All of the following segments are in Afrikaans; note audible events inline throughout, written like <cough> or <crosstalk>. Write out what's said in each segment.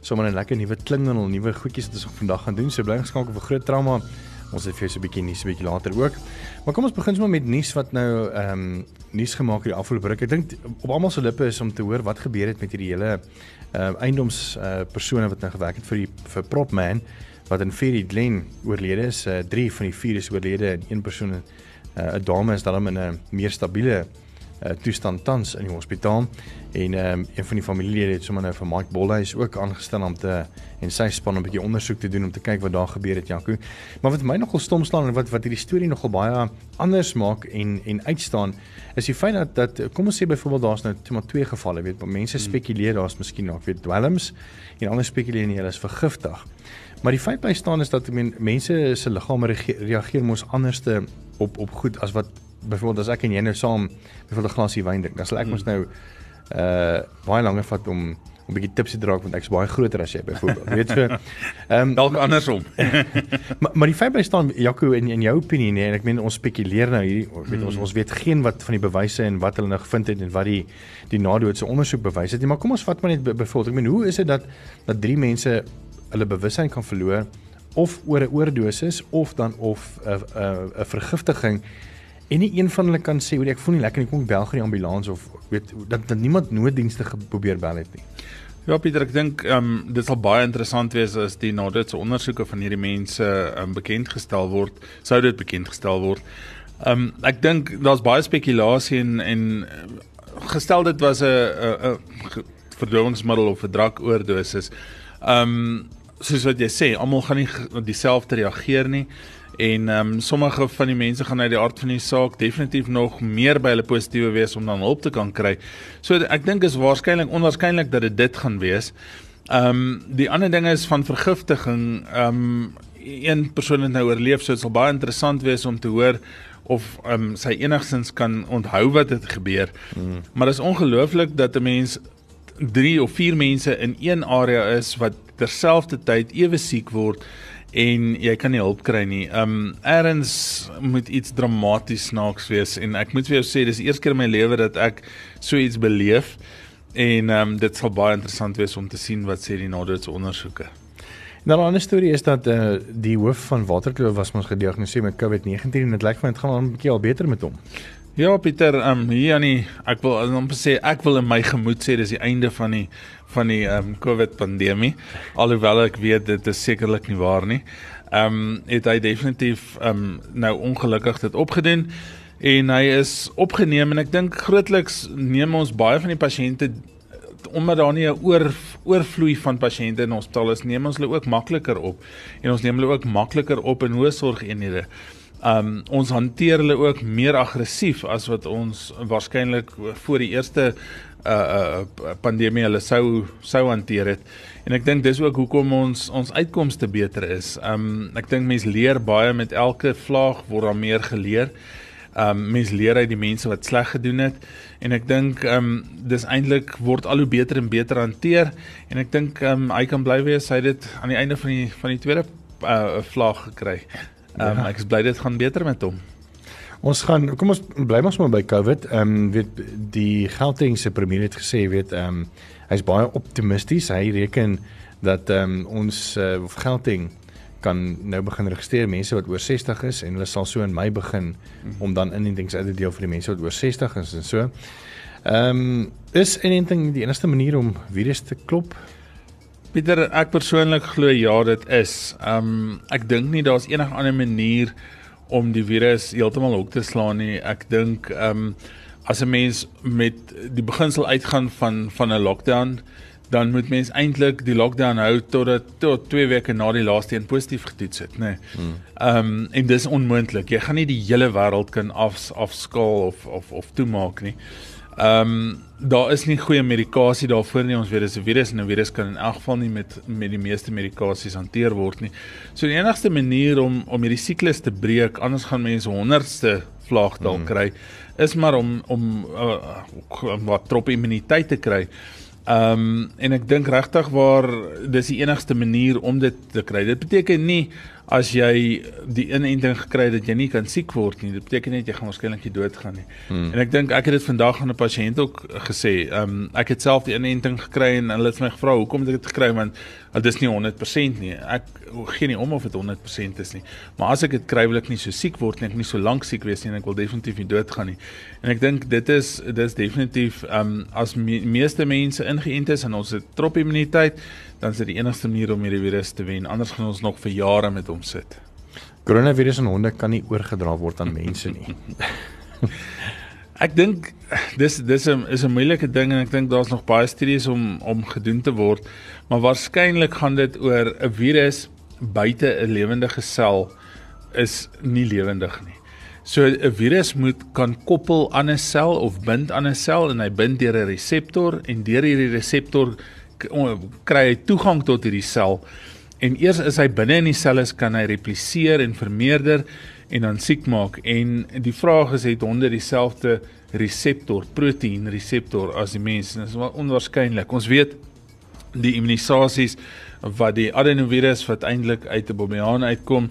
Sommer 'n lekker nuwe klingel, nuwe goedjies wat ons vandag gaan doen. So bly geskakel vir groot trauma. Ons het vir jou so 'n bietjie nuus 'n bietjie later ook. Maar kom ons begin sommer met nuus wat nou ehm um, nuus gemaak het die afgelope ruk. Ek dink op almal se lippe is om te hoor wat gebeur het met hierdie hele ehm uh, eiendoms uh, persone wat nou gewerk het vir die vir Propman wat in Ferry Glen oorlede is. Uh, drie van die vier is oorlede en een persoon 'n uh, dame is dan in 'n meer stabiele uh, toestand tans in die hospitaal en um, een van die familielede het sommer nou vir Mike Bolhuis ook aangestel om te en sy span 'n bietjie ondersoek te doen om te kyk wat daar gebeur het Jaco. Maar wat my nogal stom staan en wat wat hierdie storie nogal baie anders maak en en uitstaan is die feit dat dat kom ons sê byvoorbeeld daar's nou maar twee gevalle weet mense hmm. spekuleer daar's miskien nog weet dwelms en ander spekuleer nie hulle is vergiftig. Maar die feit bly staan is dat men, mense se liggame reageer mos anderste op op goed as wat byvoorbeeld as ek en jy nou saam byvoorbeeld 'n glasie wyn drink, dan sal ek mos hmm. nou uh baie langer vat om om 'n bietjie tipsy te raak want ek's baie groter as jy byvoorbeeld. Weet so. <laughs> Ehm um, dalk andersom. <laughs> maar maar die feit bly staan Jaco in in jou opinie nee, en ek meen ons spekuleer nou hierdie weet ons hmm. ons weet geen wat van die bewyse en wat hulle nou gevind het en wat die die nadoodse ondersoek bewys het nie, maar kom ons vat maar net byvoorbeeld ek meen hoe is dit dat dat drie mense hulle bewussyn kan verloor of oor 'n oordosis of dan of 'n 'n 'n vergiftiging en nie een van hulle kan sê hoe ek voel nie lekker nie kom bel gou die ambulans of weet dat, dat niemand nooddienste probeer bel het nie. Ja Pieter, ek dink ehm um, dit sal baie interessant wees as die nadoetse ondersoeke van hierdie mense ehm um, bekend gestel word, sou dit bekend gestel word. Ehm um, ek dink daar's baie spekulasie en en gestel dit was 'n 'n verdowingsmiddel of 'n drakoordosis. Ehm um, soos wat jy sê, almal gaan nie dieselfde reageer nie en ehm um, sommige van die mense gaan uit die aard van die saak definitief nog meer by hulle positiewe wees om dan hulp te kan kry. So ek dink is waarskynlik onwaarskynlik dat dit dit gaan wees. Ehm um, die ander ding is van vergiftiging. Ehm um, een persoon het nou oorleef, so dit sal baie interessant wees om te hoor of ehm um, sy enigstens kan onthou wat het gebeur. Mm. Maar dit is ongelooflik dat 'n mens 3 of 4 mense in een area is wat terselfdertyd ewe siek word en jy kan nie hulp kry nie. Um eers moet iets dramaties snaaks wees en ek moet vir jou sê dis die eerste keer in my lewe dat ek so iets beleef en um dit sal baie interessant wees om te sien wat sê die naderse ondersoeke. Nou 'n ander storie is dat uh, die hoof van Waterkloof was ons gediagnoseer met COVID-19 en dit lyk vir my dit gaan al 'n bietjie al beter met hom. Ja Pieter, um hier aan die ek wil net sê ek wil in my gemoed sê dis die einde van die van die um COVID pandemie. Alhoewel ek weet dit is sekerlik nie waar nie. Um het hy definitief um nou ongelukkig dit opgedoen en hy is opgeneem en ek dink grootliks neem ons baie van die pasiënte omdat daar nie 'n oor oorvloei van pasiënte in ons hospitaal is, neem ons hulle ook makliker op en ons neem hulle ook makliker op in hoë sorgeenhede. Um ons hanteer hulle ook meer aggressief as wat ons waarskynlik voor die eerste uh uh pandemie hulle sou sou hanteer het. En ek dink dis ook hoekom ons ons uitkomste beter is. Um ek dink mense leer baie met elke vlaag word daar meer geleer. Um mense leer uit die mense wat sleg gedoen het en ek dink um dis eintlik word al hoe beter en beter hanteer en ek dink um hy kan bly wees hy het dit aan die einde van die van die tweede uh vlaag gekry. Ehm um, ja. ek is bly dit gaan beter met hom. Ons gaan kom ons bly ons maar by COVID. Ehm um, weet die Gautengse premier het gesê weet ehm um, hy's baie optimisties. Hy reken dat ehm um, ons uh, Gauteng kan nou begin registreer mense wat oor 60 is en hulle sal so in Mei begin om dan inentings uit te deel vir die mense wat oor 60 is en so. Ehm um, is inenting die enigste manier om virus te klop? Pieter, ek persoonlik glo ja, dit is. Um ek dink nie daar's enige ander manier om die virus heeltemal hok te slaan nie. Ek dink um as 'n mens met die beginsel uitgaan van van 'n lockdown, dan moet mens eintlik die lockdown hou totdat tot 2 weke na die laaste een positief getoets het, nê. Nee. Hmm. Um en dis onmoontlik. Jy gaan nie die hele wêreld kan af afskaal of of of toemaak nie. Ehm um, daar is nie goeie medikasie daarvoor nie. Ons weet dis 'n virus en 'n virus kan in elk geval nie met met die meeste medikasies hanteer word nie. So die enigste manier om om hierdie siklus te breek, anders gaan mense honderdste vlaag dalk mm. kry, is maar om om uh, wat trop immuniteit te kry. Ehm um, en ek dink regtig waar dis die enigste manier om dit te kry. Dit beteken nie as jy die inenting gekry het dat jy nie kan siek word nie. Dit beteken net jy gaan waarskynlik doodgaan nie. Hmm. En ek dink ek het dit vandag aan 'n pasiënt ook gesê. Ehm um, ek het self die inenting gekry en hulle het my gevra hoekom het ek dit gekry want dit is nie 100% nie. Ek gee nie om of dit 100% is nie. Maar as ek dit kry wil ek nie so siek word nie. Ek nie so lank siek wees nie en ek wil definitief nie doodgaan nie. En ek dink dit is dit is definitief ehm um, as me, meeste mense ingeënt is en ons het trop immuniteit dan is dit die enigste manier om hierdie virus te wen. Anders gaan ons nog vir jare met hom sit. Koronavirus aan honde kan nie oorgedra word aan mense nie. <laughs> ek dink dis dis 'n is 'n moeilike ding en ek dink daar's nog baie studies om om gedoen te word, maar waarskynlik gaan dit oor 'n virus buite 'n lewendige sel is nie lewendig nie. So 'n virus moet kan koppel aan 'n sel of bind aan 'n sel en hy bind deur 'n reseptor en deur hierdie reseptor kry hy toegang tot hierdie sel. En eers is hy binne in die sel is kan hy repliseer en vermeerder en dan siek maak. En die vraag is het honde dieselfde reseptor proteïen reseptor as die mens? En dit is onwaarskynlik ons weet die immunisasies wat die adenovirus wat eintlik uit 'n bobiaan uitkom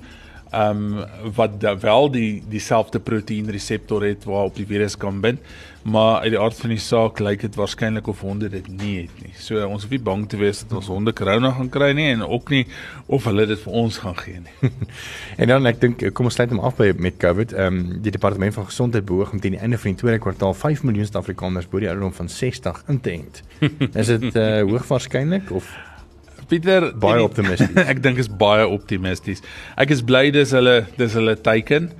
ehm um, wat wel die dieselfde proteïen reseptor het waarop die virus kan bind maar uit die aard van die saak lyk dit waarskynlik of honde dit nie het nie. So ons hoef nie bang te wees dat ons honde corona gaan kry nie en ook nie of hulle dit vir ons gaan gee nie. <laughs> en dan ek dink kom ons sluit hom af by met COVID. Ehm um, die departement van gesondheid beoog om teen die einde van die tweede kwartaal 5 miljoen Suid-Afrikaners bo die ouderdom van 60 in te ent. <laughs> Is dit uh, hoogs waarskynlik of Pieter baie optimisties. <laughs> ek dink is baie optimisties. Ek is bly dis hulle dis hulle teiken.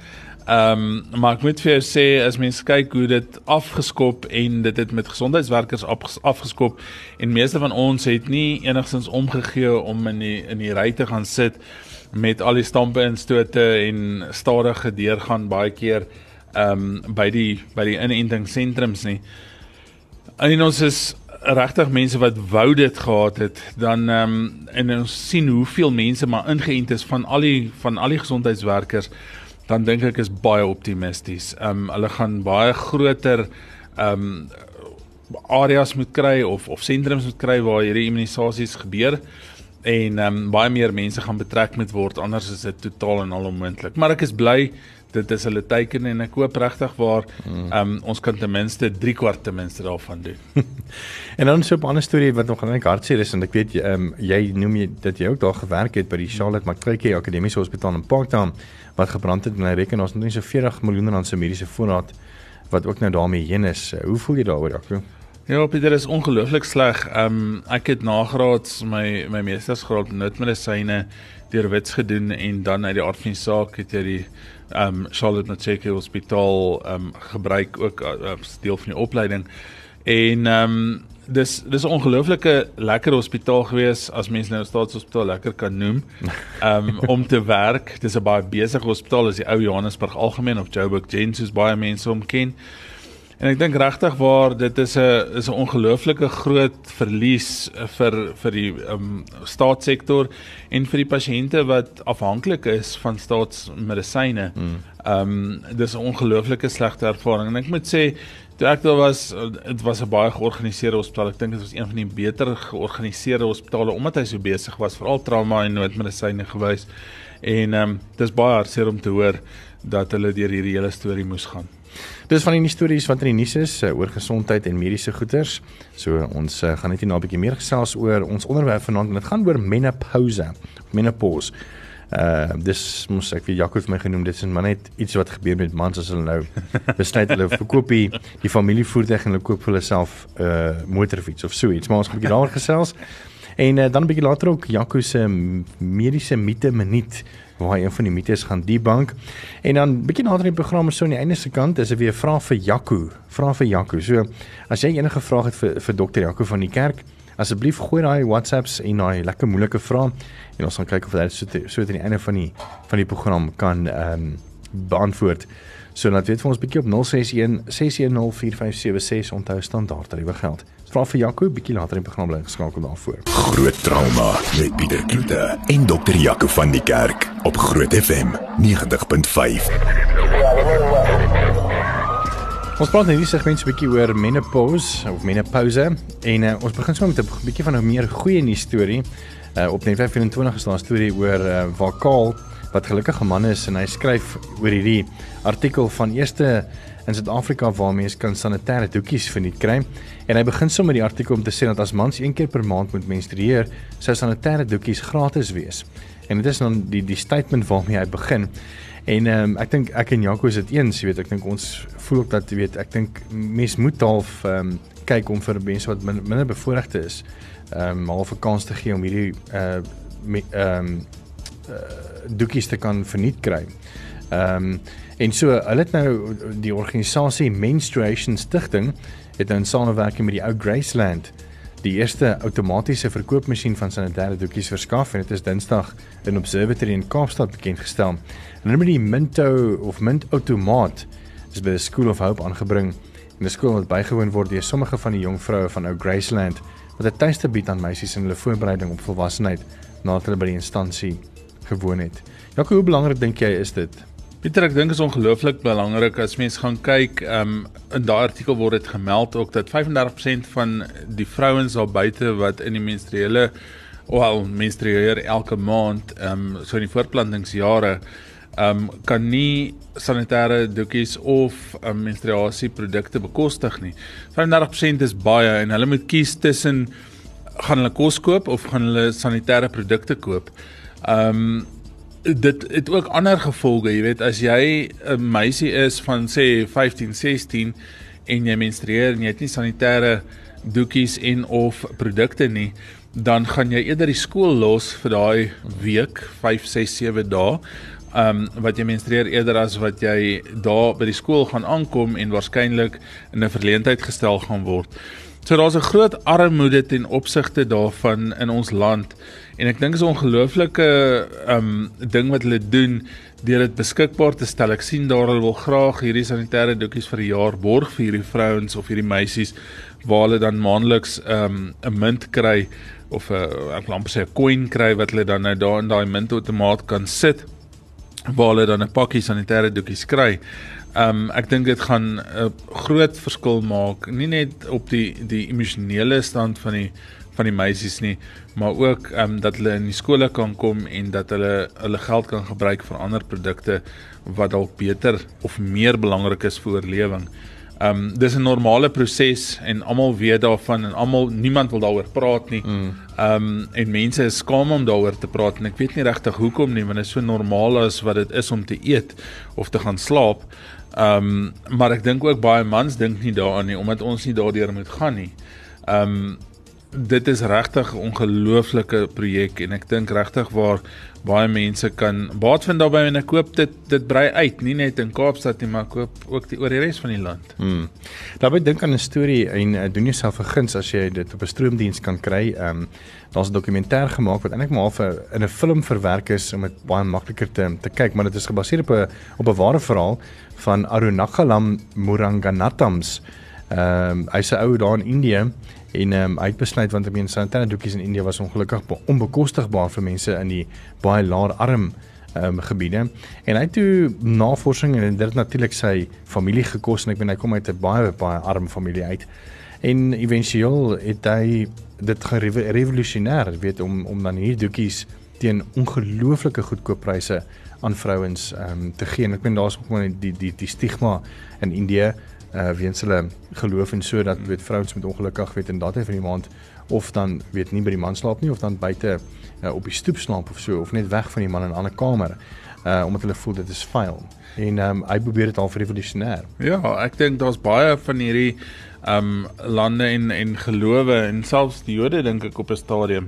Ehm um, maar ek moet vir jou sê as mens kyk hoe dit afgeskop en dit het met gesondheidswerkers afgeskop en meeste van ons het nie enigstens omgegee om in die in die ry te gaan sit met al die stampe en stote en stadige deurgaan baie keer ehm um, by die by die inentingssentrums nie. En ons is regtig mense wat wou dit gehad het dan ehm um, en ons sien hoeveel mense maar ingeënt is van al die van al die gesondheidswerkers dan dink ek is baie optimisties. Ehm um, hulle gaan baie groter ehm um, areas moet kry of of sentrums moet kry waar hierdie immunisasies gebeur en ehm um, baie meer mense gaan betrek moet word anders is dit totaal en al onmoontlik. Maar ek is bly dit is hulle teiken en ek hoop regtig waar ehm um, ons kan ten minste 3 kwart ten minste daarvan doen. <laughs> en dan so 'n ander storie wat nog aan my hart sê is en ek weet um, jy noem jy dat jy ook daar gewerk het by die Charlotte Macquarie Akademiese Hospitaal in Parktown wat gebrand het en hy reken ons het net so 40 miljoen rand se mediese voorraad wat ook nou daarmee heen is. Hoe voel jy daaroor, Jaco? Ja, Pieter is ongelooflik sleg. Um, ek het nagraads my my meestersgraad in nutmedisyne deur Wits gedoen en dan uit die aard van die saak het jy die um, Charlotte Macquarie Hospitaal um, gebruik ook uh, as deel van die opleiding. En um, dis dis 'n ongelooflike lekker hospitaal gewees as mense nou staatshospitaal lekker kan noem. Um <laughs> om te werk. Dis 'n baie besige hospitaal as die ou Johannesburg Algemeen of Joburg Gen soos baie mense hom ken. En ek dink regtig waar dit is 'n is 'n ongelooflike groot verlies vir vir die um staatssektor en vir die pasiënte wat afhanklik is van staatsmedisyne. Mm. Um dis 'n ongelooflike slegte ervaring en ek moet sê Toe ek daar was, dit was 'n baie georganiseerde hospitaal. Ek dink dit was een van die beter georganiseerde hospitale omdat hy so besig was veral trauma en noodmedisyne gewys. En ehm um, dis baie hartseer om te hoor dat hulle deur hierdie hele storie moes gaan. Dis van die stories wat in die nuus is uh, oor gesondheid en mediese goeders. So ons uh, gaan net hier na 'n bietjie meer gesels oor ons onderwerp vanaand en dit gaan oor menopause. Menopause. Uh dis mos ek vir Jaco vir my genoem dit is maar net iets wat gebeur met mans as hulle nou <laughs> besluit hulle verkoop die, die familievoertuig en hulle koop vir hulle self 'n uh, motorfiets of so iets maar ons gaan 'n bietjie daaroor <laughs> gesels en uh, dan 'n bietjie later ook Jaco se mediese mite minuut waar een van die mites gaan debunk en dan bietjie nader in die program so aan die einde se kant is dit weer vra vir Jaco vra vir Jaco so as jy enige vrae het vir vir dokter Jaco van die kerk asseblief gooi daai WhatsApps en daai lekker moeilike vrae en ons gaan kyk of dit so te, so teen die einde van die van die program kan ehm um, beantwoord. So laat weet vir ons bietjie op 061 6104576 onthou standaard tariewe geld. Vra vir Jaco bietjie later in die program bly geskakel daarvoor. Groot trauma met Pieter Kloete en dokter Jaco van die Kerk op Groot FM 90.5. Ons praat hierdie segment so 'n bietjie oor menopause of menopouse en uh, ons begin sommer met 'n bietjie van 'n meer goeie nuus storie. Uh, op Net 24 is daar 'n storie oor uh, waar Kaal wat gelukkige man is en hy skryf oor hierdie artikel van eerste in Suid-Afrika waar mense kan sanitêre doekies verniet kry. En hy begin sommer die artikel om te sê dat as mans een keer per maand moet menstrueer, sou sanitêre doekies gratis wees. En dit is dan die die statement waarmee hy begin. En ehm um, ek dink ek en Jaco is dit eens, jy weet, ek dink ons voel ook dat jy weet, ek dink mens moet half ehm um, kyk om vir mense wat min, minder bevoorregte is, ehm um, half 'n kans te gee om hierdie uh ehm um, uh, doekies te kan verniet kry. Ehm um, en so hulle het nou die organisasie Menstruation Stichting het nou in samewerking met die ou Graceland die eerste outomatiese verkoopmasjien van sanitêre doekies verskaf en dit is Dinsdag in Observatory in Kaapstad bekend gestel. Hulle noem die Minto of Mint Automaat is by die School of Hope aangebring en 'n skool wat bygewoon word deur sommige van die jong vroue van Ou Graceland wat 'n tuiste bied aan meisies in hulle voorbereiding op volwassenheid nadat hulle by die instansie gewoon het. Ja, hoe belangrik dink jy is dit? Pieter, ek dink is ongelooflik belangrik as mens gaan kyk, um, in daardie artikel word dit gemeld ook dat 35% van die vrouens daar buite wat in die menstruele wel menstrueer elke maand, um, so in die voortplantingsjare um, kan nie sanitêre doekies of um, menstruasieprodukte bekostig nie. 35% is baie en hulle moet kies tussen gaan hulle kos koop of gaan hulle sanitêre produkte koop. Um, dit het ook ander gevolge, jy weet, as jy 'n meisie is van sê 15, 16 en jy menstrueer en jy het nie sanitêre doekies en of produkte nie, dan gaan jy eerder die skool los vir daai week, 5, 6, 7 dae. Um wat jy menstrueer eerder as wat jy daar by die skool gaan aankom en waarskynlik in 'n verleentheid gestel gaan word. So daar's 'n groot armoede ten opsigte daarvan in ons land en ek dink is 'n ongelooflike um ding wat hulle doen deur dit beskikbaar te stel. Ek sien daar hulle wil graag hierdie sanitêre doekies vir 'n jaar borg vir hierdie vrouens of hierdie meisies waar hulle dan maandeliks um 'n munt kry of 'n ek wil amper sê 'n coin kry wat hulle dan nou daar in daai muntautomaat kan sit waar hulle dan 'n pakkie sanitêre doekies kry. Um ek dink dit gaan 'n groot verskil maak nie net op die die emosionele stand van die van die meisies nie, maar ook um dat hulle in die skole kan kom en dat hulle hulle geld kan gebruik vir ander produkte wat dalk beter of meer belangrik is vir oorlewing. Ehm um, dis 'n normale proses en almal weet daarvan en almal niemand wil daaroor praat nie. Mm. Ehm mm. um, en mense is skaam om daaroor te praat en ek weet nie regtig hoekom nie want dit is so normaal as wat dit is om te eet of te gaan slaap. Ehm um, maar ek dink ook baie mans dink nie daaraan nie omdat ons nie daardeur moet gaan nie. Ehm um, dit is regtig 'n ongelooflike projek en ek dink regtig waar baie mense kan baat vind daarbey en ek koop dit dit brei uit nie net in Kaapstad nie maar koop ook die oor die res van die land. Hmm. Daarby dink aan 'n storie en uh, doen jouself 'n guns as jy dit op 'n stroomdiens kan kry. Ehm um, daar's 'n dokumentêr gemaak wat eintlik maar half in 'n film verwerk is om dit baie makliker te te kyk, maar dit is gebaseer op 'n op 'n ware verhaal van Arunakalam Muranganatams. Ehm um, hy's 'n ou daar in Indië en ehm um, hy het besluit want ek meen sanitêre doekies in Indië was ongelukkig onbekostigbaar vir mense in die baie laer arm ehm um, gebiede. En hy het toe navorsing en dit natuurlik sy familie gekos en ek meen hy kom uit 'n baie baie arm familie uit. En éventueel het hy dit gerevolusionêr weet om om dan hier doekies teen ongelooflike goedkoop pryse aan vrouens ehm um, te gee. Ek meen daar's ook maar die die die stigma in Indië uh weens hulle geloof en so dat weet vrouens met ongelukkig weet en dat hy van die maand of dan weet nie by die man slaap nie of dan buite uh, op die stoep slaap of so of net weg van die man in 'n ander kamer uh omdat hulle voel dit is vuil. En ehm um, hy probeer dit al revolusionêr. Ja, ek dink daar's baie van hierdie ehm um, lande en en gelowe en selfs die Jode dink ek op 'n stadium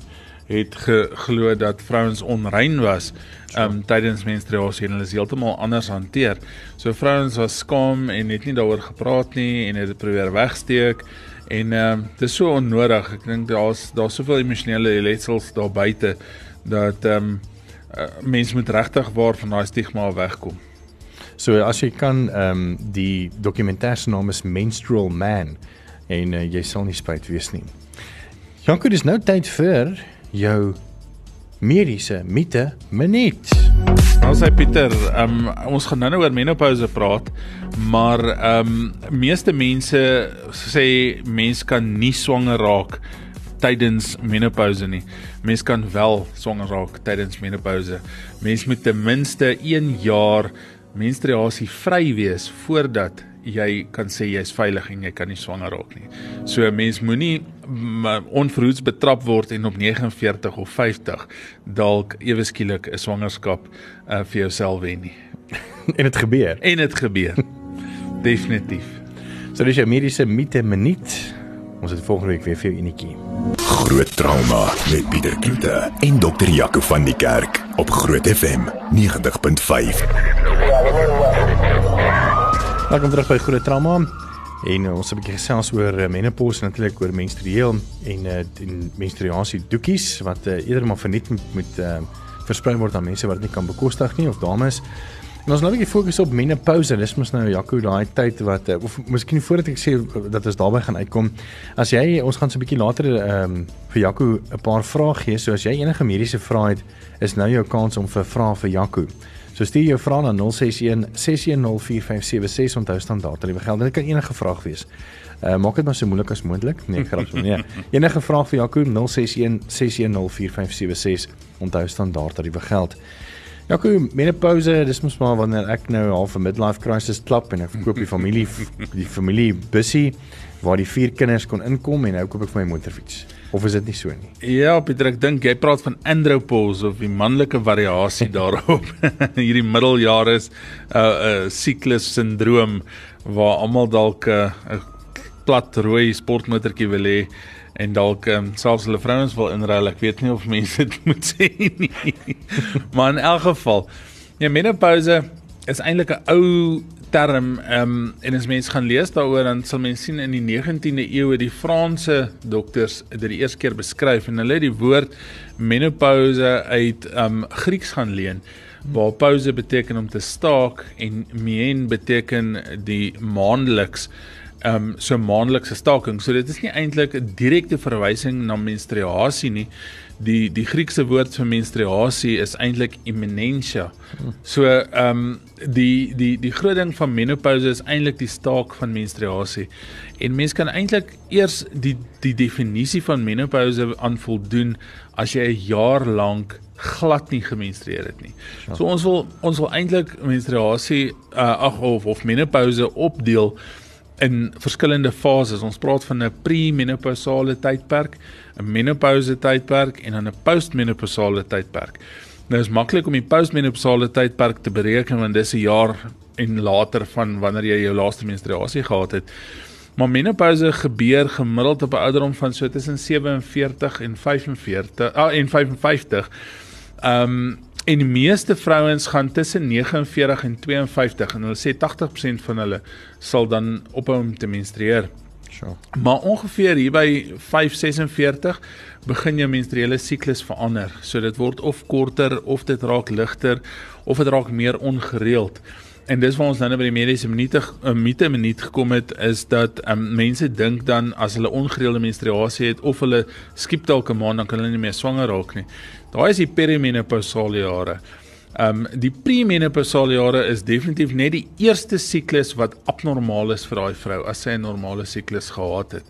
het geglo dat vrouens onrein was um, tydens menstruasie en hulle is heeltemal anders hanteer. So vrouens was skaam en het nie daaroor gepraat nie en het dit probeer wegsteek en ehm um, dit is so onnodig. Ek dink daar's daar's soveel emosionele letsels daar buite dat ehm um, mense moet regtig waar van daai stigma wegkom. So as jy kan ehm um, die dokumentêr se naam is Menstrual Man en uh, jy sal nie spyt wees nie. Janko, dis nou tyd vir jou mediese mite minuut. Nou sê Pieter, um, ons gaan nou-nou oor menopouse praat, maar ehm um, meeste mense sê mens kan nie swanger raak tydens menopouse nie. Mens kan wel swanger raak tydens menopouse. Mens moet ten minste 1 jaar menstruasie vry wees voordat jy kan sê jy's veilig en jy kan nie swanger raak nie. So 'n mens moenie onverhoeds betrap word en op 49 of 50 dalk ewe skielik 'n swangerskap uh, vir jouself wen nie. <laughs> en dit gebeur. En dit gebeur. <laughs> Definitief. So dis jou mediese mite minuut. Ons het volgende week weer vir jou enetjie. Groot trauma met Pieter Kloete en dokter Jaco van die Kerk op Groot FM 90.5. Welkom terug by Groot Trauma. En uh, ons het 'n bietjie gesels oor uh, menopause natuurlik oor menstrueel en uh, en menstruasie doekies wat uh, eerder maar verniet moet, moet uh, versprei word aan mense wat dit nie kan bekostig nie of dames. En ons nou 'n bietjie fokus op menopouse. Dis mos nou Jaco daai tyd wat uh, of miskien voordat ek sê dat ons daarby gaan uitkom. As jy ons gaan so 'n bietjie later ehm um, vir Jaco 'n paar vrae gee. So as jy enige mediese vrae het, is nou jou kans om vir vrae vir Jaco. So stuur jou vrae na 061 6104576 onthou standaard tariewe geld. Dit kan enige vraag wees. Uh maak dit maar so moeilik as moontlik. Nee, grap. Nee. <laughs> Enige vraag vir Jaco 061 6104576 onthou standaard tariewe geld. Jaco, menopause, dis mos maar wanneer ek nou half 'n midlife crisis klap en ek verkoop die familie <laughs> die familie bussie waar die vier kinders kon inkom en nou koop ek vir my motorfiets. Of is dit nie so nie? Ja, Pieter, ek dink jy praat van andropause of die manlike variasie <laughs> daarop. <laughs> Hierdie middeljare is 'n uh, 'n uh, siklus sindroom waar almal dalk 'n uh, plat rooi sportmotortjie wil hê en dalk um, selfs hulle vrouens wil inruil. Ek weet nie of mense dit <laughs> moet sê nie. maar in elk geval, ja, menopause is eintlik 'n ou term ehm um, en as mens gaan lees daaroor dan sal mens sien in die 19de eeu het die Franse dokters dit die eerste keer beskryf en hulle het die woord menopause uit ehm um, Grieks gaan leen waar pause beteken om te staak en mien beteken die maandeliks ehm um, so maandelikse staking. So dit is nie eintlik 'n direkte verwysing na menstruasie nie die die Griekse woord vir menstruasie is eintlik imminentia. So ehm um, die die die groot ding van menopouse is eintlik die staak van menstruasie. En mens kan eintlik eers die die definisie van menopouse aan voldoen as jy 'n jaar lank glad nie gemenstrueer het nie. So ons wil ons wil eintlik menstruasie uh, ag of of menopouse opdeel in verskillende fases. Ons praat van 'n premenopausale tydperk, 'n menopouse tydperk en dan 'n postmenopausale tydperk. Nou is maklik om die postmenopausale tydperk te bereken want dis 'n jaar en later van wanneer jy jou laaste menstruasie gehad het. Maar menopouse gebeur gemiddeld op 'n ouderdom van so tussen 47 en 45 ah en 55. Ehm um, En die meeste vrouens gaan tussen 49 en 52 en hulle sê 80% van hulle sal dan ophou om te menstrueer. Sure. Maar ongeveer hier by 546 begin jou menstruele siklus verander. So dit word of korter of dit raak ligter of dit raak meer ongereeld. En dis waar ons nou by die mediese minute 'n minute minuut gekom het is dat um, mense dink dan as hulle ongereelde menstruasie het of hulle skiep dalk 'n maand dan kan hulle nie meer swanger raak nie. Daai is die perimenopausale jare. Ehm um, die premenopausale jare is definitief net die eerste siklus wat abnormaal is vir daai vrou as sy 'n normale siklus gehad het.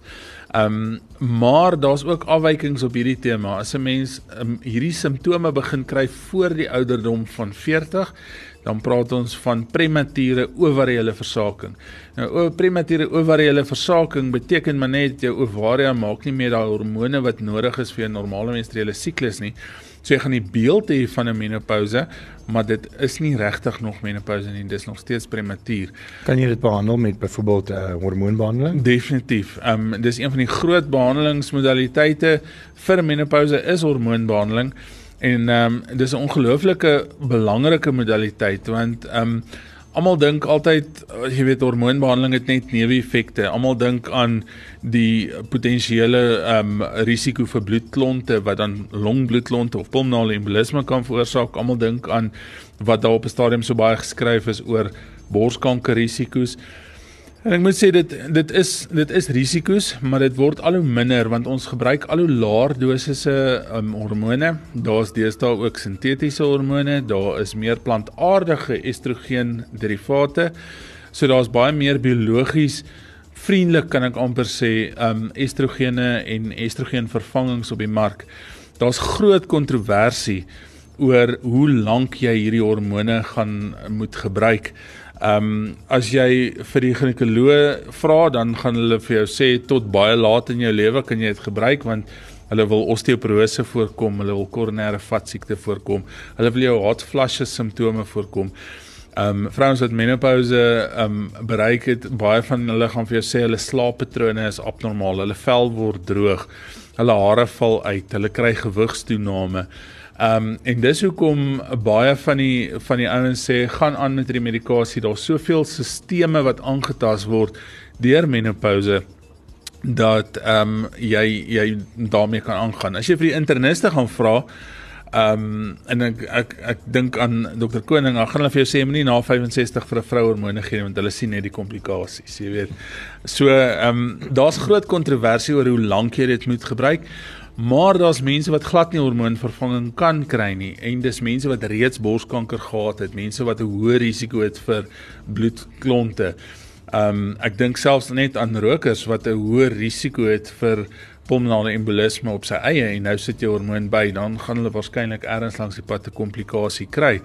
Ehm um, maar daar's ook afwykings op hierdie tema. As 'n mens um, hierdie simptome begin kry voor die ouderdom van 40, dan praat ons van premature ovariële versaking. Nou o premature ovariële versaking beteken maar net jou ovaria maak nie meer daai hormone wat nodig is vir 'n normale menstruele siklus nie. So jy gaan die beeld hê van 'n menopouse, maar dit is nie regtig nog menopouse nie, dis nog steeds prematuur. Kan jy dit behandel met byvoorbeeld 'n uh, eh, hormoonbehandeling? Definitief. Ehm um, dis een van die groot behandelingsmodaliteite vir menopouse is hormoonbehandeling en ehm um, dis 'n ongelooflike belangrike modaliteit want ehm um, Almal dink altyd as jy weet hormoonbehandeling het net neeweffekte. Almal dink aan die potensiële ehm um, risiko vir bloedklonte wat dan longbloedklonte of pulmonale embolisme kan veroorsaak. Almal dink aan wat daar op 'n stadium so baie geskryf is oor borskanker risiko's. En ek moet sê dit dit is dit is risiko's, maar dit word al hoe minder want ons gebruik al hoe laer dosisse um, hormone. Daar's deesdae ook sintetiese hormone, daar is meer plantaardige estrogen derivate. So daar's baie meer biologies vriendelik kan ek amper sê, um estrogene en estrogen vervangings op die mark. Daar's groot kontroversie oor hoe lank jy hierdie hormone gaan moet gebruik. Ehm um, as jy vir die ginekoloog vra, dan gaan hulle vir jou sê tot baie laat in jou lewe kan jy dit gebruik want hulle wil osteoporose voorkom, hulle wil koronêre vatsiekte voorkom, hulle wil jou hot flushes simptome voorkom. Ehm um, vrouens wat menopouse ehm um, bereik het, baie van hulle gaan vir jou sê hulle slaappatrone is abnormaal, hulle vel word droog, hulle hare val uit, hulle kry gewigstoename. Ehm um, en dis hoekom baie van die van die ouens sê gaan aan met die medikasie. Daar's soveel sisteme wat aangetast word deur menopouse dat ehm um, jy jy daarmee kan aangaan. As jy vir die interniste gaan vra, ehm um, en ek ek ek dink aan dokter Koning, dan gaan hulle vir jou sê moenie na 65 vir 'n vrou hormone gee want hulle sien net die komplikasies, jy weet. So ehm um, daar's groot kontroversie oor hoe lank jy dit moet gebruik. Maar daar's mense wat glad nie hormoonvervanging kan kry nie en dis mense wat reeds borskanker gehad het, mense wat 'n hoë risiko het vir bloedklonte. Um ek dink selfs net aan rokers wat 'n hoë risiko het vir pulmonale embolisme op sy eie en nou sit jy hormoon by, dan gaan hulle waarskynlik ergens langs die pad 'n komplikasie kry.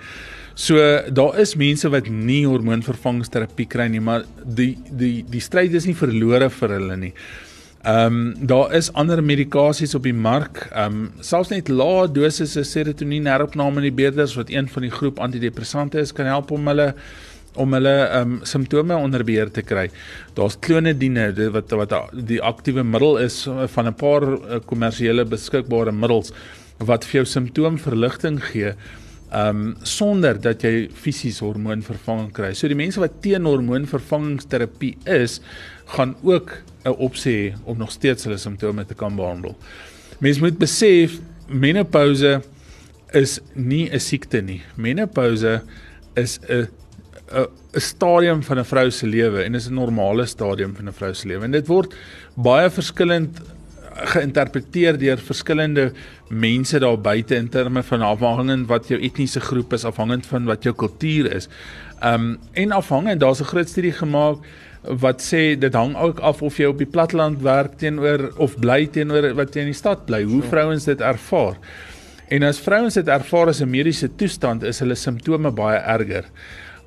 So daar is mense wat nie hormoonvervangingsterapie kry nie, maar die die die stryd is nie verlore vir hulle nie. Ehm um, daar is ander medikasies op die mark. Ehm um, selfs net lae dosisse serotonien heropname in die beerders wat een van die groep antidepressante is kan help om hulle om hulle ehm um, simptome onder beheer te kry. Daar's klonidine wat wat die aktiewe middel is van 'n paar eh, kommersiële beskikbare middels wat vir jou simptoomverligting gee ehm um, sonder dat jy fisies hormoonvervanging kry. So die mense wat teen hormoonvervangingsterapie is, gaan ook 'n opsie hê om nog steeds hulle simptome te kan behandel. Mense moet besef menopouse is nie 'n siekte nie. Menopouse is 'n 'n 'n stadium van 'n vrou se lewe en is 'n normale stadium van 'n vrou se lewe. En dit word baie verskillend geïnterpreteer deur verskillende mense daar buite in terme van afhangend wat jou etniese groep is, afhangend van wat jou kultuur is. Um en afhangend daar's 'n groot studie gemaak wat sê dit hang ook af of jy op die platteland werk teenoor of bly teenoor wat jy in die stad bly, hoe vrouens dit ervaar. En as vrouens dit ervaar as 'n mediese toestand, is hulle simptome baie erger.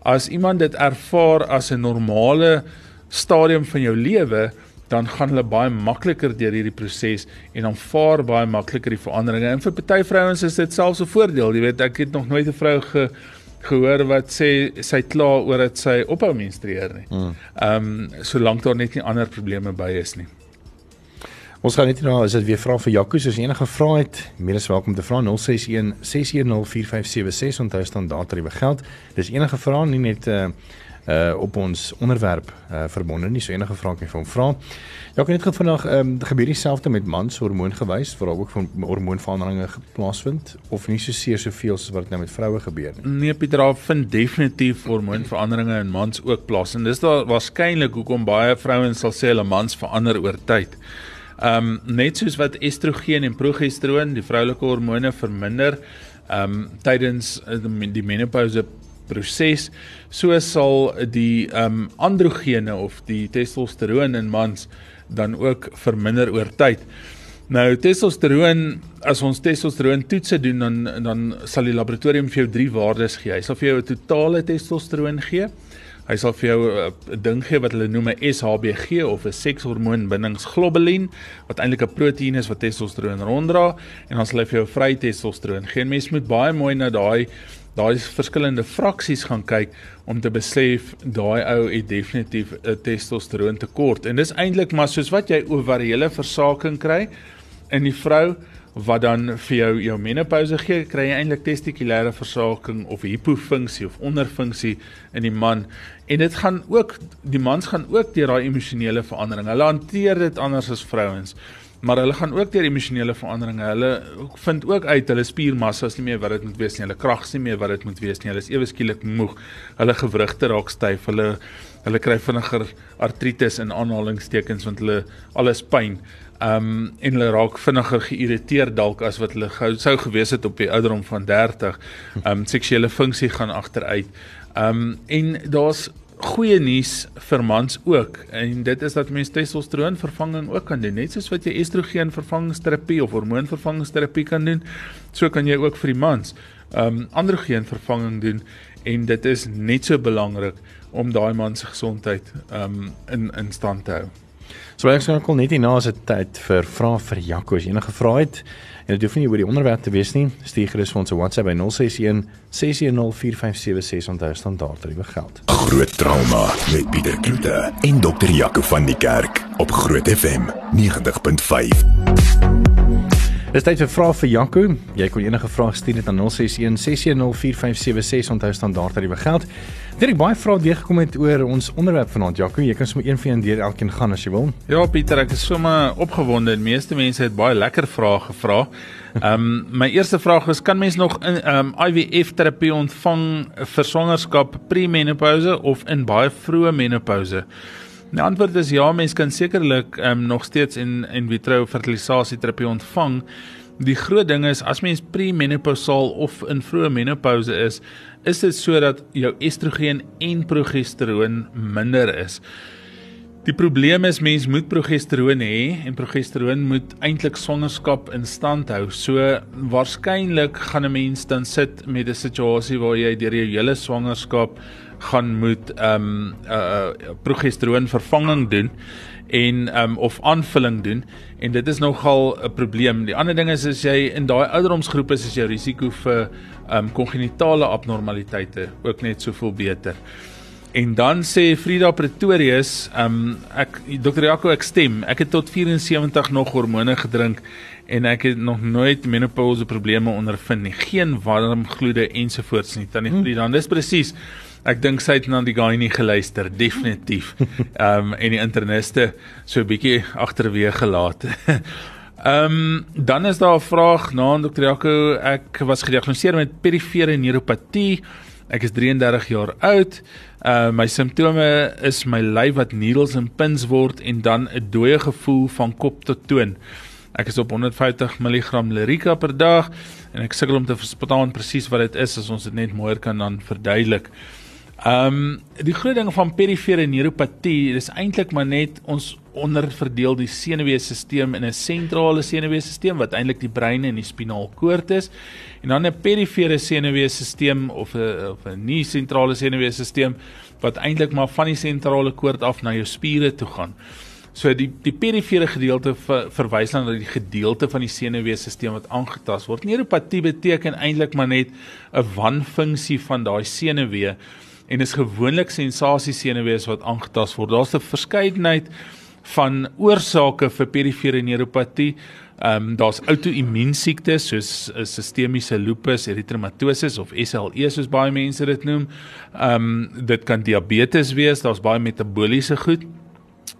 As iemand dit ervaar as 'n normale stadium van jou lewe, dan gaan hulle baie makliker deur hierdie proses en aanvaar baie makliker die veranderinge. En vir party vrouens is dit selfs 'n voordeel. Jy weet, ek het nog nooit 'n vrou ge gehoor wat sê sy kla oor dat sy ophou menstrueer nie. Hmm. Ehm um, solank daar net nie ander probleme by is nie. Ons gaan net nou as dit weer vra vir Jaco, as enige vrae het, mees welkom te vra 061 610 4576 onthou staan daardie geld. Dis enige vrae nie net uh uh op ons onderwerp uh verbonde nie so enige vrae kan jy vir hom vra. Ja, het net vandag ehm um, gebeur dieselfde met mans hormoon gewys waar ook van hormoonveranderinge plaasvind of nie so seer soveel soos wat nou met vroue gebeur nie. Nee, Pieter, daar vind definitief hormoonveranderinge in mans ook plaas en dis daar waarskynlik hoekom baie vrouens sal sê hulle mans verander oor tyd. Ehm um, net soos wat estrogen en progesteroon, die vroulike hormone verminder ehm um, tydens die menopouse proses so sal die ehm um, androgene of die testosteroon in mans dan ook verminder oor tyd. Nou testosteroon as ons testosteroon toetse doen dan dan sal die laboratorium vir jou drie waardes gee. Hy sal vir jou 'n totale testosteroon gee. Hy sal vir jou 'n ding gee wat hulle noem 'n SHBG of 'n sekshormoonbindingsglobulien wat eintlik 'n proteïen is wat testosteroon ronddra en dan sal hy vir jou vry testosteroon gee. Mens moet baie mooi na daai daai verskillende fraksies gaan kyk om te besef daai ou het definitief 'n testosteroon tekort. En dis eintlik maar soos wat jy ovariële versaking kry in die vrou wat dan vir jou jou menopouse gee kry jy eintlik testikulêre versaking of hipofunksie of onderfunksie in die man. En dit gaan ook die mans gaan ook deur daai emosionele verandering. Hulle hanteer dit anders as vrouens maar hulle gaan ook deur emosionele veranderinge. Hulle vind ook uit hulle spiermassa is nie meer wat dit moet wees nie. Hulle krag is nie meer wat dit moet wees nie. Hulle is ewe skielik moeg. Hulle gewrigte raak styf. Hulle hulle kry vinniger artritis in aanhalingstekens want hulle alles pyn. Um en hulle raak vinniger geïrriteerd dalk as wat hulle gou sou gewees het op die ouderdom van 30. Um seksuele funksie gaan agteruit. Um en daar's goeie nuus vir mans ook. En dit is dat mens testosteron vervanging ook kan doen. Net soos wat jy estrogen vervangingsterapie of hormoonvervangingsterapie kan doen so kan jy ook vir die mans um androgen vervanging doen. En dit is net so belangrik om daai man se gesondheid um in in stand te hou. So ek kon net hierna as dit tyd vir vrae vir Jaco. As enige vrae het en dit hoef nie oor die onderwerp te wees nie. Stuur gerus vir ons 'n WhatsApp by 061 6104576 onthou standaard tariewe geld. Groot trauma met Pieter Kloete en dokter Jaco van die Kerk op Groot FM 90.5. Dis tyd vir vrae vir Jaco. Jy kan enige vrae stuur net aan 061 6104576 onthou standaard tariewe geld. Dit ek baie vrae deurgekom het oor ons onderwerp vanaand Jaco. Jy kan sommer een vir een deur elkeen gaan as jy wil. Ja Pieter, ek is sommer opgewonde. Die meeste mense het baie lekker vrae gevra. Ehm um, <laughs> my eerste vraag is kan mens nog in ehm um, IVF terapie ontvang vir swangerskap pre-menopouse of in baie vroeë menopouse? Die antwoord is ja, mens kan sekerlik um, nog steeds in in vitro fertilisasie terapie ontvang. Die groot ding is as mens premenopausal of in vroeë menopouse is, is dit sodat jou estrogen en progesteroon minder is. Die probleem is mens moet progesteroon hê en progesteroon moet eintlik swangerskap in stand hou. So waarskynlik gaan 'n mens dan sit met 'n situasie waar jy deur jou hele swangerskap gaan moet ehm um, uh progesteroon vervanging doen en ehm um, of aanvulling doen en dit is nogal 'n probleem. Die ander ding is as jy in daai ouderdomsgroep is, is jou risiko vir ehm um, kongenitale abnormaliteite ook net soveel beter. En dan sê Frida Pretorius, ehm um, ek Dr. Jaco ek stem. Ek het tot 74 nog hormone gedrink en ek het nog nooit menopause probleme ondervind nie. Geen warm gloede ensovoorts nie. Tannie hmm. Frida, dis presies. Ek dink sy het na die guy nie geluister, definitief. <laughs> Ehm um, en die interniste so 'n bietjie agterweë gelaat. <laughs> Ehm um, dan is daar 'n vraag na Dr. Jaco. Ek was gediagnoseer met perifere neuropatie. Ek is 33 jaar oud. Uh my simptome is my lyf wat needles en pins word en dan 'n dooie gevoel van kop tot toon. Ek is op 150 mg Lyrica per dag en ek sukkel om te verstaan presies wat dit is as ons dit net mooier kan dan verduidelik. Ehm um, die groot ding van perifere neuropatie is eintlik maar net ons onderverdeel die senuweestelsel in 'n sentrale senuweestelsel wat eintlik die brein en die spinalkoord is en dan 'n perifere senuweestelsel of 'n of 'n nie sentrale senuweestelsel wat eintlik maar van die sentrale koord af na jou spiere toe gaan. So die die perifere gedeelte ver, verwys dan na die gedeelte van die senuweestelsel wat aangetast word. Neuropatie beteken eintlik maar net 'n wanfunksie van daai senuwee en is gewoonlik sensasiesenuwees wat aangetast word. Daar's 'n verskeidenheid van oorsake vir perifere neuropatie. Ehm um, daar's outoimmuunsiektes soos sistemiese lupus erythematosus of SLE soos baie mense dit noem. Ehm um, dit kan diabetes wees, daar's baie metaboliese goed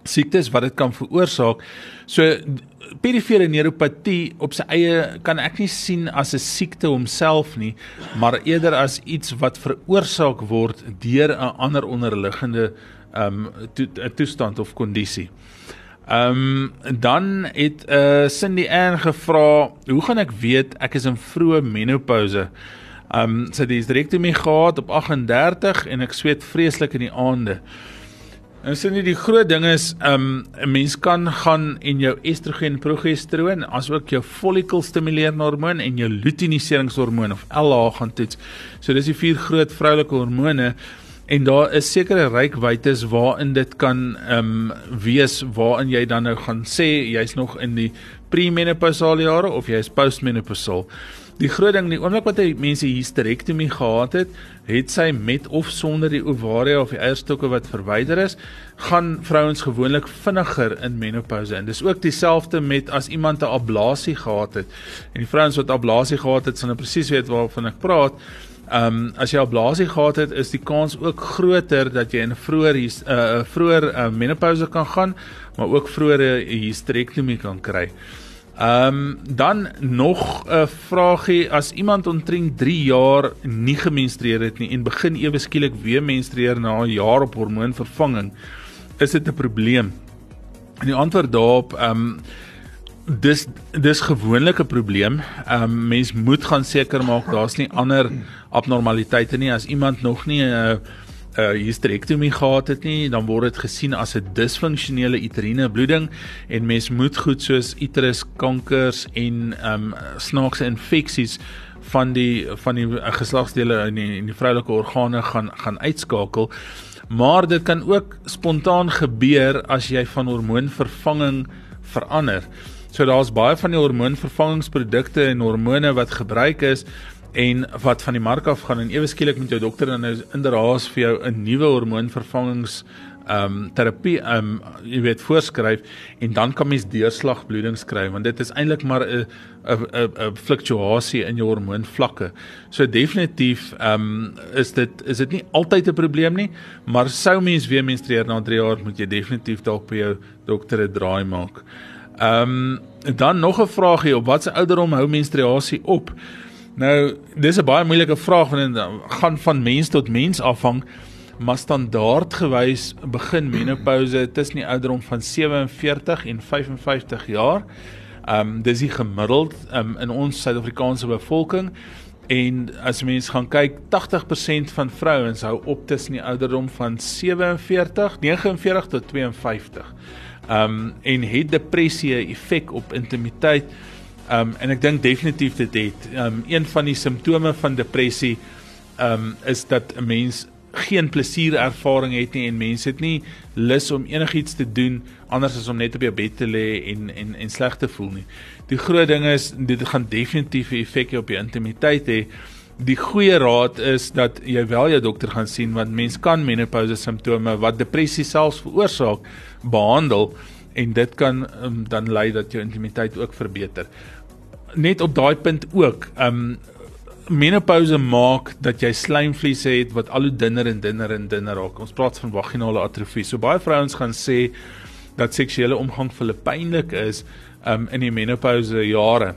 siektes wat dit kan veroorsaak. So perifere neuropatie op sy eie kan ek nie sien as 'n siekte homself nie, maar eerder as iets wat veroorsaak word deur 'n ander onderliggende ehm um, to, toestand of kondisie. Ehm um, dan het 'n uh, Cindy Ann gevra, "Hoe gaan ek weet ek is in vroeë menopouse?" Ehm um, sy het my gehad op 38 en ek sweet vreeslik in die aande. En sien jy die groot ding is um 'n mens kan gaan en jou estrogen progesteroon asook jou follicle stimulerende hormoon en jou luteinisingshormoon of LH gaan toets. So dis die vier groot vroulike hormone en daar is sekere rykwytes waarin dit kan um wees waarin jy dan nou gaan sê jy's nog in die premenopausale jare of jy is postmenopausal. Die groot ding, die oomblik wat hy mense hysterektomie gehad het, het sy met of sonder die ovaria of die eierstokke wat verwyder is, gaan vrouens gewoonlik vinniger in menopouse in. Dis ook dieselfde met as iemand 'n ablasie gehad het. En die vrouens wat ablasie gehad het, sal nou presies weet waarvan ek praat. Ehm um, as jy ablasie gehad het, is die kans ook groter dat jy in 'n vroeër 'n uh, vroeër uh, menopouse kan gaan, maar ook vroeër hysterektomie kan kry. Ehm um, dan nog 'n vragie as iemand omtrent 3 jaar nie gemenstrueer het nie en begin ewe skielik weer menstrueer na 'n jaar op hormoonvervanging, is dit 'n probleem? En die antwoord daarop ehm um, dis dis gewoonlik 'n probleem. Ehm um, mens moet gaan seker maak daar's nie ander abnormaliteite nie as iemand nog nie 'n uh, 'n uh, hysterektomie gehad het nie, dan word dit gesien as 'n disfunksionele uteriene bloeding en mens moet goed soos uterus kankers en um, snaakse infeksies van die van die uh, geslagsdele in die, die vroulike organe gaan gaan uitskakel. Maar dit kan ook spontaan gebeur as jy van hormoonvervanging verander. So daar's baie van die hormoonvervangingsprodukte en hormone wat gebruik is en wat van die mark af gaan en ewe skielik met jou dokter dan nou inderhaas vir jou 'n nuwe hormoonvervangings ehm um, terapie ehm um, jy weet voorskryf en dan kan mens deurslagbloedings kry want dit is eintlik maar 'n 'n 'n 'n fluktuasie in jou hormoonvlakke. So definitief ehm um, is dit is dit nie altyd 'n probleem nie, maar sou mens weer menstrueer na 3 jaar moet jy definitief dalk by jou dokter 'n draai maak. Ehm um, dan nog 'n vraagie op watter ouderdom hou menstruasie op? Nou, dis 'n baie moeilike vraag want dit gaan van mens tot mens afhang. Maar standaard gewys begin menopouse tussen die ouderdom van 47 en 55 jaar. Ehm um, dis die gemiddeld um, in ons Suid-Afrikaanse bevolking en as mens gaan kyk 80% van vrouens hou op tussen die ouderdom van 47, 49 tot 52. Ehm um, en het depressie 'n effek op intimiteit? Ehm um, en ek dink definitief dit het. Ehm um, een van die simptome van depressie ehm um, is dat 'n mens geen plesier ervaring het nie en mense het nie lus om enigiets te doen anders as om net op jou bed te lê en en en sleg te voel nie. Die groot ding is dit gaan definitief 'n effek op jou intimiteit hê. Die goeie raad is dat jy wel jou dokter gaan sien want mens kan menopouse simptome wat depressie selfs veroorsaak behandel en dit kan um, dan lei dat jou intimiteit ook verbeter net op daai punt ook, um menopouse maak dat jy slijmvliese het wat al hoe dunner en dunner en dunner raak. Ons praat van vaginale atrofie. So baie vrouens gaan sê dat seksuele omgang vir hulle pynlik is um in die menopouse jare.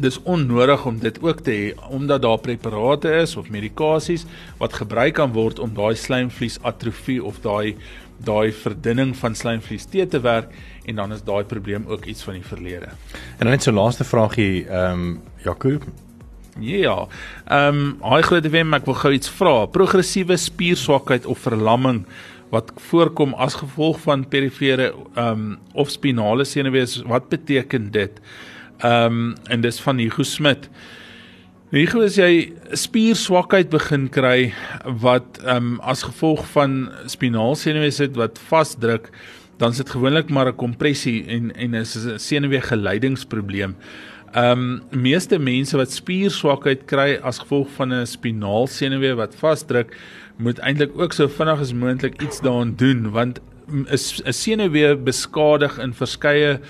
Dis onnodig om dit ook te hê omdat daar preparate is of medikasies wat gebruik kan word om daai slijmvlies atrofie of daai daai verdunning van slijmvlies te te werk en dan is daai probleem ook iets van die verlede. En dan net so laaste vraagie, ehm um, Jaco. Ja. Ehm um, hy groot wem ek wil gou iets vra. Progressiewe spierswakheid of verlamming wat voorkom as gevolg van perifere ehm um, of spinale senuwees, wat beteken dit? Ehm um, en dis van Hugo Smit. Hugo as jy spierswakheid begin kry wat ehm um, as gevolg van spinale senuwees het wat vasdruk dan is dit gewoonlik maar 'n kompressie en en is 'n senuwee geleidingsprobleem. Ehm um, meeste mense wat spierswakheid kry as gevolg van 'n spinaal senuwee wat vasdruk, moet eintlik ook so vinnig as moontlik iets daaraan doen want 'n senuwee beskadig in verskeie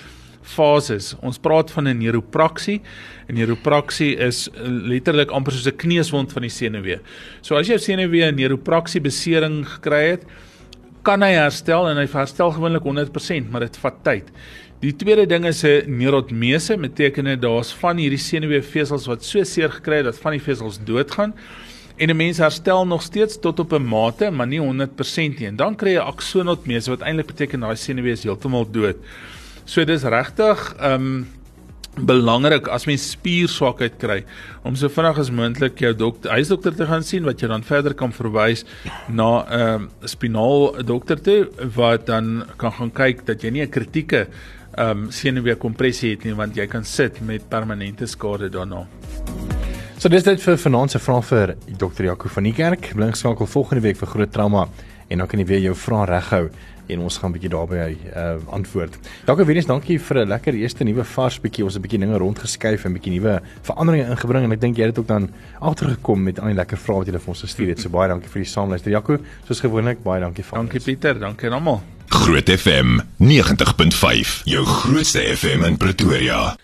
fases. Ons praat van 'n neuropraksie. 'n Neuropraksie is letterlik amper soos 'n kneuswond van die senuwee. So as jy 'n senuwee 'n neuropraksie besering gekry het, kan hy herstel en hy herstel gewoonlik 100%, maar dit vat tyd. Die tweede ding is 'n neurotmese, beteken dit daar's van hierdie senuweefesels wat so seer gekry het dat van die vesels doodgaan en 'n mens herstel nog steeds tot op 'n mate, maar nie 100% nie. En dan kry jy aksonotmese wat eintlik beteken daai senuwee is heeltemal dood. So dis regtig ehm um, belangrik as mens spierswakheid kry om so vinnig as moontlik jou dokter huisdokter te gaan sien wat jy dan verder kan verwys na 'n uh, spinaal dokter toe wat dan kan gaan kyk dat jy nie 'n kritieke ehm um, senuwee kompressie het nie want jy kan sit met permanente skade daarna. So dis dit vir vanaand se vraag vir dokter Jaco van die kerk. Blink skakel volgende week vir groot trauma en dan kan jy weer jou vrae reghou en ons gaan 'n bietjie daarby uh antwoord. Dankie weer eens, dankie vir 'n lekker eerste nuwe vars bietjie. Ons het 'n bietjie dinge rondgeskuif en 'n bietjie nuwe veranderinge ingebring en ek dink jy het ook dan agtergekom met al die lekker vrae wat jy vir ons gestuur het. So baie dankie vir die saamluister. Jaco, soos gewoonlik, baie dankie vir. Dankie Pieter, dankie aan almal. Groot FM 90.5, jou grootste FM in Pretoria.